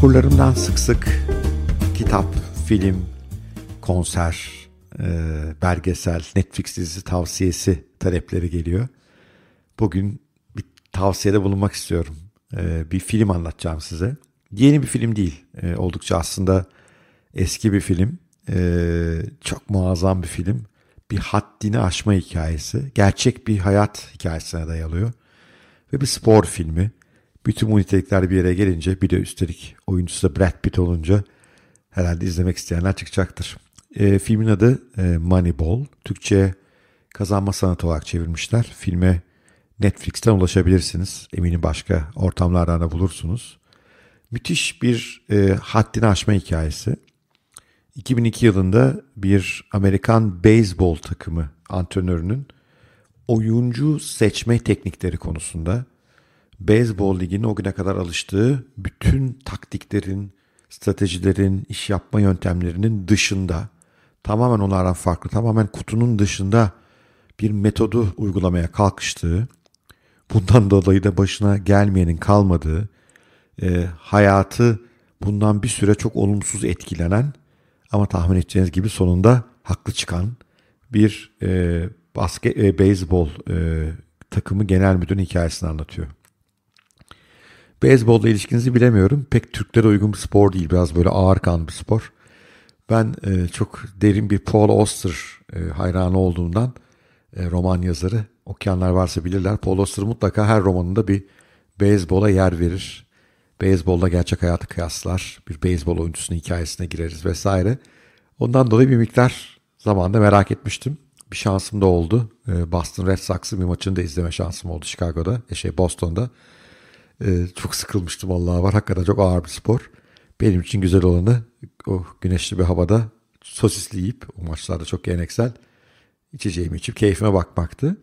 Okurlarımdan sık sık kitap, film, konser, e, belgesel, Netflix dizisi tavsiyesi talepleri geliyor. Bugün bir tavsiyede bulunmak istiyorum. E, bir film anlatacağım size. Yeni bir film değil. E, oldukça aslında eski bir film. Çok muazzam bir film. Bir haddini aşma hikayesi. Gerçek bir hayat hikayesine dayalıyor. Ve bir spor filmi. Bütün bu nitelikler bir yere gelince bir de üstelik oyuncusu da Brad Pitt olunca herhalde izlemek isteyenler çıkacaktır. E, filmin adı e, Moneyball. Türkçe kazanma sanatı olarak çevirmişler. Filme Netflix'ten ulaşabilirsiniz. Eminim başka ortamlardan da bulursunuz. Müthiş bir e, haddini aşma hikayesi. 2002 yılında bir Amerikan beyzbol takımı antrenörünün oyuncu seçme teknikleri konusunda beyzbol liginin o güne kadar alıştığı bütün taktiklerin, stratejilerin, iş yapma yöntemlerinin dışında tamamen onlardan farklı, tamamen kutunun dışında bir metodu uygulamaya kalkıştığı, bundan dolayı da başına gelmeyenin kalmadığı, e, hayatı bundan bir süre çok olumsuz etkilenen ama tahmin edeceğiniz gibi sonunda haklı çıkan bir e, basket, e, beyzbol e, takımı genel müdürün hikayesini anlatıyor. Beyzbolla ilişkinizi bilemiyorum. Pek Türklere uygun bir spor değil. Biraz böyle ağır kan bir spor. Ben e, çok derin bir Paul Auster e, hayranı olduğundan e, roman yazarı. Okuyanlar varsa bilirler. Paul Auster mutlaka her romanında bir beyzbola yer verir. Beyzbolla gerçek hayatı kıyaslar. Bir beyzbol oyuncusunun hikayesine gireriz vesaire. Ondan dolayı bir miktar zamanda merak etmiştim. Bir şansım da oldu. E, Boston Red Sox'ın bir maçını da izleme şansım oldu Chicago'da. E, şey Boston'da. E, çok sıkılmıştım Allah'a var. Hakikaten çok ağır bir spor. Benim için güzel olanı o güneşli bir havada sosisli yiyip o maçlarda çok geleneksel içeceğimi içip keyfime bakmaktı.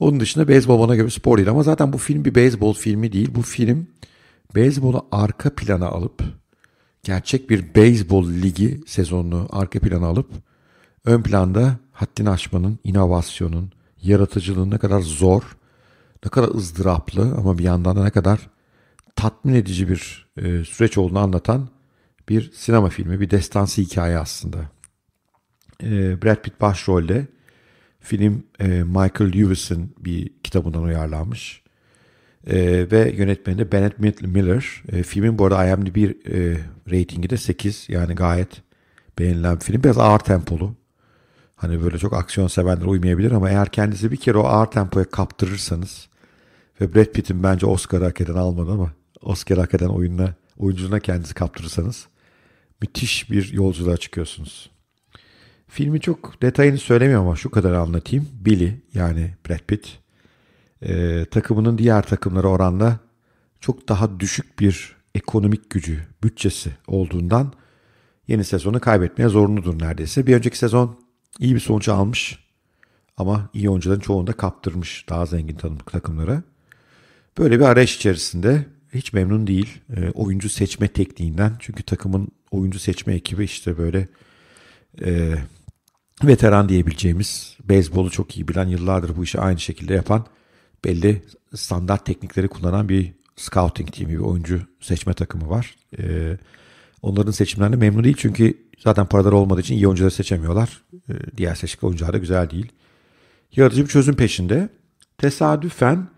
Onun dışında beyzbol bana göre spor değil ama zaten bu film bir beyzbol filmi değil. Bu film beyzbolu arka plana alıp gerçek bir beyzbol ligi sezonunu arka plana alıp ön planda haddini aşmanın, inovasyonun, yaratıcılığın ne kadar zor, ne kadar ızdıraplı ama bir yandan da ne kadar tatmin edici bir e, süreç olduğunu anlatan bir sinema filmi, bir destansı hikaye aslında. E, Brad Pitt başrolde. Film e, Michael Lewis'in bir kitabından uyarlanmış. E, ve yönetmeni de Bennett Miller. E, filmin bu arada IMDb e, ratingi de 8. Yani gayet beğenilen bir film. Biraz ağır tempolu. Hani böyle çok aksiyon sevenler uymayabilir ama eğer kendinizi bir kere o ağır tempoya kaptırırsanız ve Brad Pitt'in bence Oscar hak eden almadı ama Oscar hak eden oyununa, oyunculuğuna kendinizi kaptırırsanız müthiş bir yolculuğa çıkıyorsunuz. Filmi çok detayını söylemiyorum ama şu kadar anlatayım. Billy yani Brad Pitt e, takımının diğer takımlara oranla çok daha düşük bir ekonomik gücü, bütçesi olduğundan yeni sezonu kaybetmeye zorunludur neredeyse. Bir önceki sezon iyi bir sonuç almış ama iyi oyuncuların çoğunu da kaptırmış daha zengin takımlara. Böyle bir arayış içerisinde hiç memnun değil e, oyuncu seçme tekniğinden. Çünkü takımın oyuncu seçme ekibi işte böyle e, veteran diyebileceğimiz, beyzbolu çok iyi bilen, yıllardır bu işi aynı şekilde yapan, belli standart teknikleri kullanan bir scouting team'i, bir oyuncu seçme takımı var. E, onların seçimlerinde memnun değil çünkü zaten paraları olmadığı için iyi oyuncuları seçemiyorlar. E, diğer seçik oyuncular da güzel değil. Yaratıcı bir çözüm peşinde. Tesadüfen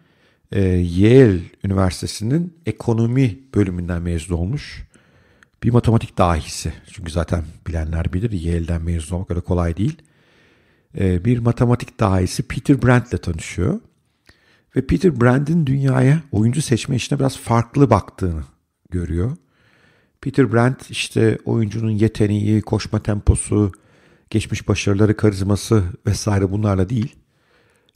e, Yale Üniversitesi'nin ekonomi bölümünden mezun olmuş bir matematik dahisi. Çünkü zaten bilenler bilir Yale'den mezun olmak öyle kolay değil. E, bir matematik dahisi Peter Brandt ile tanışıyor. Ve Peter Brandt'in dünyaya oyuncu seçme işine biraz farklı baktığını görüyor. Peter Brandt işte oyuncunun yeteneği, koşma temposu, geçmiş başarıları, karizması vesaire bunlarla değil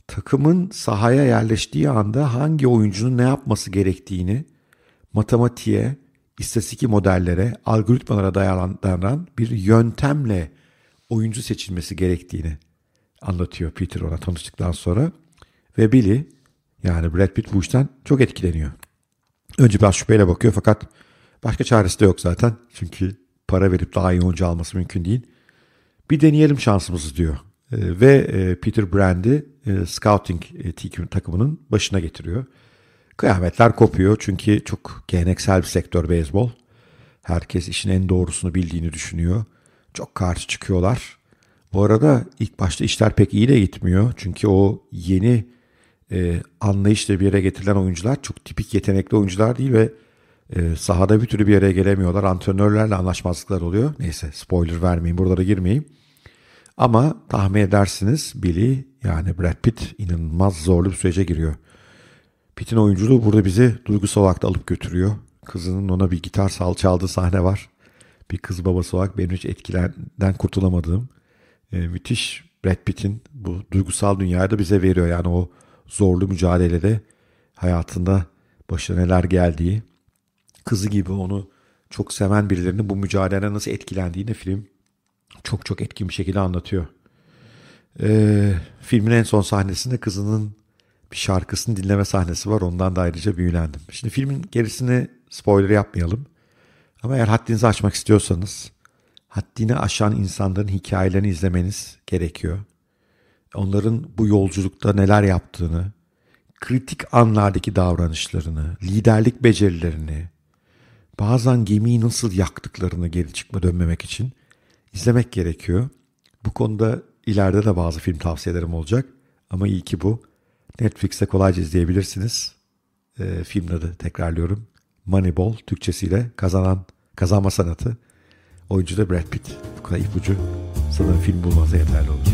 takımın sahaya yerleştiği anda hangi oyuncunun ne yapması gerektiğini matematiğe, istatistik modellere, algoritmalara dayanan bir yöntemle oyuncu seçilmesi gerektiğini anlatıyor Peter ona tanıştıktan sonra. Ve Billy yani Brad Pitt bu işten çok etkileniyor. Önce biraz şüpheyle bakıyor fakat başka çaresi de yok zaten. Çünkü para verip daha iyi oyuncu alması mümkün değil. Bir deneyelim şansımızı diyor. Ee, ve e, Peter Brand'i e, scouting e, takımının başına getiriyor. Kıyametler kopuyor çünkü çok geleneksel bir sektör beyzbol. Herkes işin en doğrusunu bildiğini düşünüyor. Çok karşı çıkıyorlar. Bu arada ilk başta işler pek iyi de gitmiyor. Çünkü o yeni e, anlayışla bir yere getirilen oyuncular çok tipik yetenekli oyuncular değil ve e, sahada bir türlü bir yere gelemiyorlar. Antrenörlerle anlaşmazlıklar oluyor. Neyse spoiler vermeyin buralara girmeyeyim. Ama tahmin edersiniz Billy yani Brad Pitt inanılmaz zorlu bir sürece giriyor. Pitt'in oyunculuğu burada bizi duygusal olarak da alıp götürüyor. Kızının ona bir gitar sal çaldığı sahne var. Bir kız babası olarak benim hiç etkilenden kurtulamadığım e, müthiş Brad Pitt'in bu duygusal dünyayı da bize veriyor. Yani o zorlu mücadelede hayatında başına neler geldiği, kızı gibi onu çok seven birilerinin bu mücadeleden nasıl etkilendiğini film çok çok etkin bir şekilde anlatıyor. Ee, filmin en son sahnesinde kızının bir şarkısını dinleme sahnesi var. Ondan da ayrıca büyülendim. Şimdi filmin gerisini spoiler yapmayalım. Ama eğer haddinizi açmak istiyorsanız haddini aşan insanların hikayelerini izlemeniz gerekiyor. Onların bu yolculukta neler yaptığını, kritik anlardaki davranışlarını, liderlik becerilerini, bazen gemiyi nasıl yaktıklarını geri çıkma dönmemek için izlemek gerekiyor. Bu konuda ileride de bazı film tavsiyelerim olacak. Ama iyi ki bu. Netflix'te kolayca izleyebilirsiniz. E, filmin adı tekrarlıyorum. Moneyball Türkçesiyle kazanan kazanma sanatı. Oyuncu da Brad Pitt. Bu kadar ipucu sanırım film bulmanıza yeterli olur.